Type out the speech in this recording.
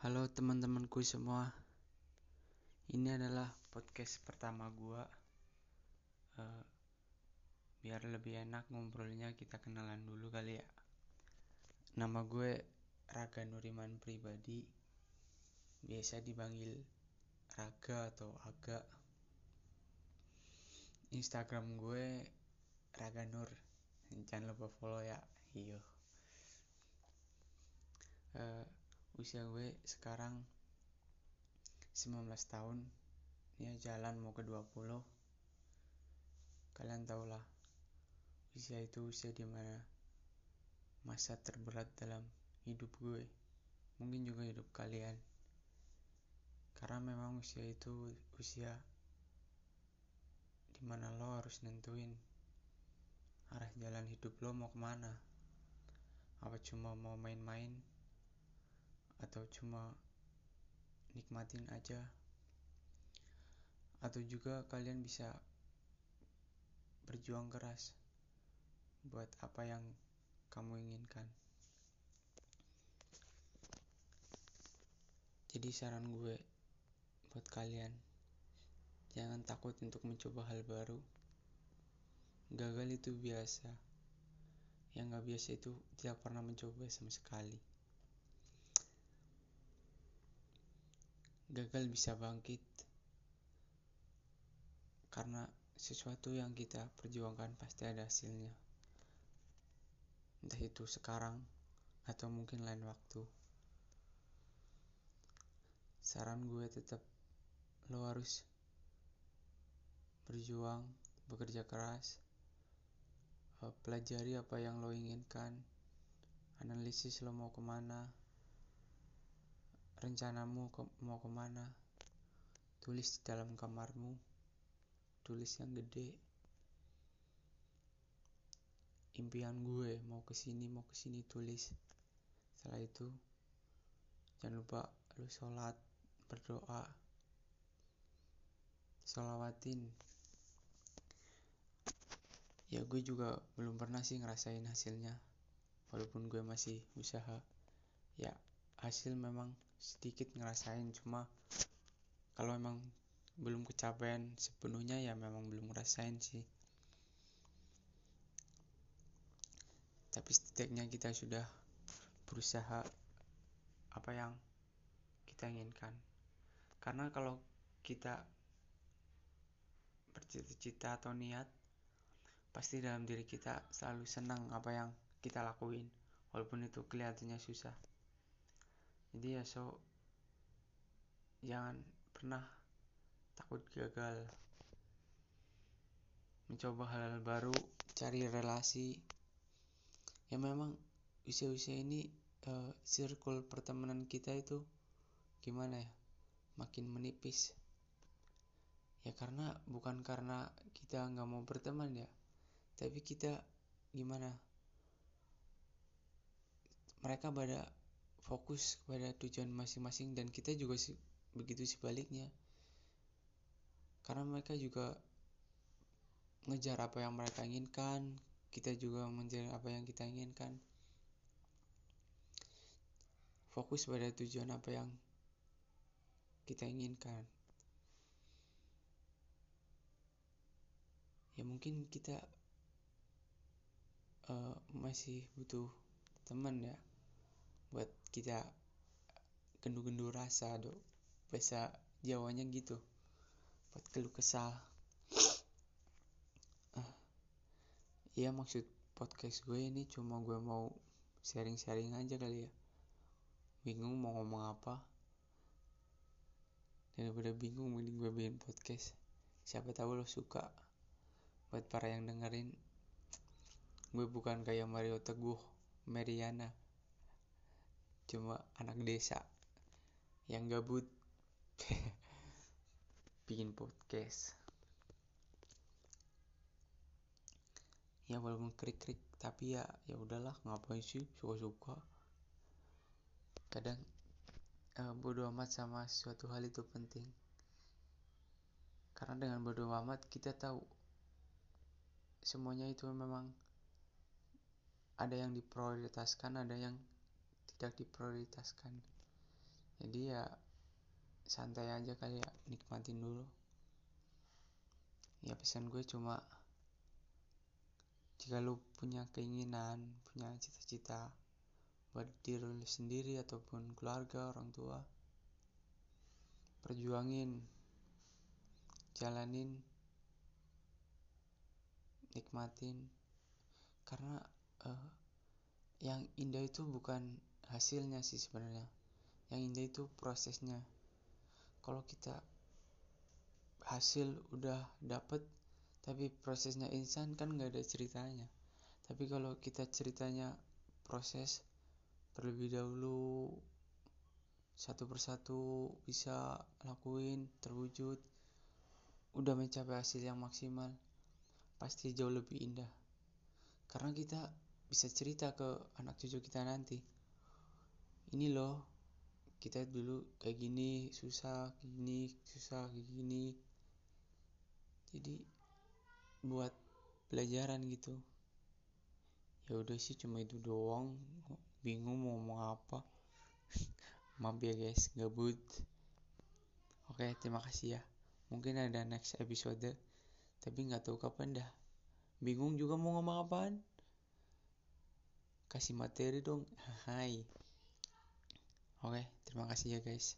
Halo teman-temanku semua. Ini adalah podcast pertama gua. Uh, biar lebih enak ngobrolnya kita kenalan dulu kali ya. Nama gue Raga Nuriman pribadi. Biasa dipanggil Raga atau Aga. Instagram gue Raga Nur. Jangan lupa follow ya. Iyo. Uh, usia gue sekarang 19 tahun. Ya jalan mau ke 20 kalian tau lah usia itu usia di mana masa terberat dalam hidup gue mungkin juga hidup kalian. Karena memang usia itu usia di mana lo harus nentuin arah jalan hidup lo mau ke mana. Apa cuma mau main-main atau cuma nikmatin aja? Atau juga kalian bisa berjuang keras buat apa yang kamu inginkan? Jadi saran gue buat kalian jangan takut untuk mencoba hal baru. Gagal itu biasa. Yang gak biasa itu tidak pernah mencoba sama sekali gagal bisa bangkit. Karena sesuatu yang kita perjuangkan pasti ada hasilnya. Entah itu sekarang atau mungkin lain waktu. Saran gue tetap lo harus berjuang bekerja keras eh, pelajari apa yang lo inginkan analisis lo mau ke mana rencanamu mau ke mana? Tulis di dalam kamarmu. Tulis yang gede. Impian gue mau ke sini mau ke sini tulis. Setelah itu jangan lupa lu sholat berdoa. Sholawatin. Ya gue juga belum pernah sih ngerasain hasilnya. Walaupun gue masih usaha. Ya hasil memang sedikit ngerasain cuma kalau emang belum kecapean sepenuhnya ya memang belum ngerasain sih. Tapi setidaknya kita sudah berusaha apa yang kita inginkan. Karena kalau kita bercita-cita atau niat pasti dalam diri kita selalu senang apa yang kita lakuin walaupun itu kelihatannya susah jadi ya so jangan pernah takut gagal. Mencoba hal-hal baru cari relasi. Ya memang usia-usia ini uh, circle pertemanan kita itu gimana ya? Makin menipis. Ya karena bukan karena kita nggak mau berteman ya tapi kita gimana? Mereka pada fokus kepada tujuan masing-masing dan kita juga begitu sebaliknya karena mereka juga ngejar apa yang mereka inginkan kita juga mengejar apa yang kita inginkan. Fokus pada tujuan apa yang kita inginkan. Ya mungkin kita uh, masih butuh teman ya buat kita gendu-gendu rasa do bahasa Jawanya gitu. Buat keluh kesah. Uh, ya maksud podcast gue ini cuma gue mau sharing-sharing aja kali ya. Bingung mau ngomong apa. Daripada bingung mending gue bikin podcast. Siapa tahu lo suka. Buat para yang dengerin. Gue bukan kayak Mario Teguh Meriana cuma anak desa yang gabut. Bikin podcast. Ya walaupun krik-krik tapi ya ya udahlah ngapain sih? Suka-suka. Kadang uh, bodoh amat sama suatu hal itu penting. Karena dengan bodoh amat kita tahu semuanya itu memang ada yang diprioritaskan ada yang tidak diprioritaskan. Jadi ya santai aja kali ya nikmatin dulu. Ya pesan gue cuma jika lu punya keinginan punya cita-cita buat diri lu sendiri ataupun keluarga orang tua perjuangin jalanin nikmatin. Karena uh, yang indah itu bukan hasilnya sih sebenarnya. Yang indah itu prosesnya. Kalau kita hasil udah dapet tapi prosesnya insan kan nggak ada ceritanya. Tapi kalau kita ceritanya proses terlebih dahulu satu persatu bisa lakuin terwujud udah mencapai hasil yang maksimal pasti jauh lebih indah. Karena kita bisa cerita ke anak cucu kita nanti ini loh kita dulu kayak gini susah gini susah gini. Jadi buat pelajaran gitu. Ya udah sih cuma itu doang. Bingung mau ngomong apa. Maaf ya guys gabut. Oke terima kasih ya. Mungkin ada next episode tapi nggak tahu kapan dah. Bingung juga mau ngomong apaan. Kasih materi dong. Hai oke terima kasih ya guys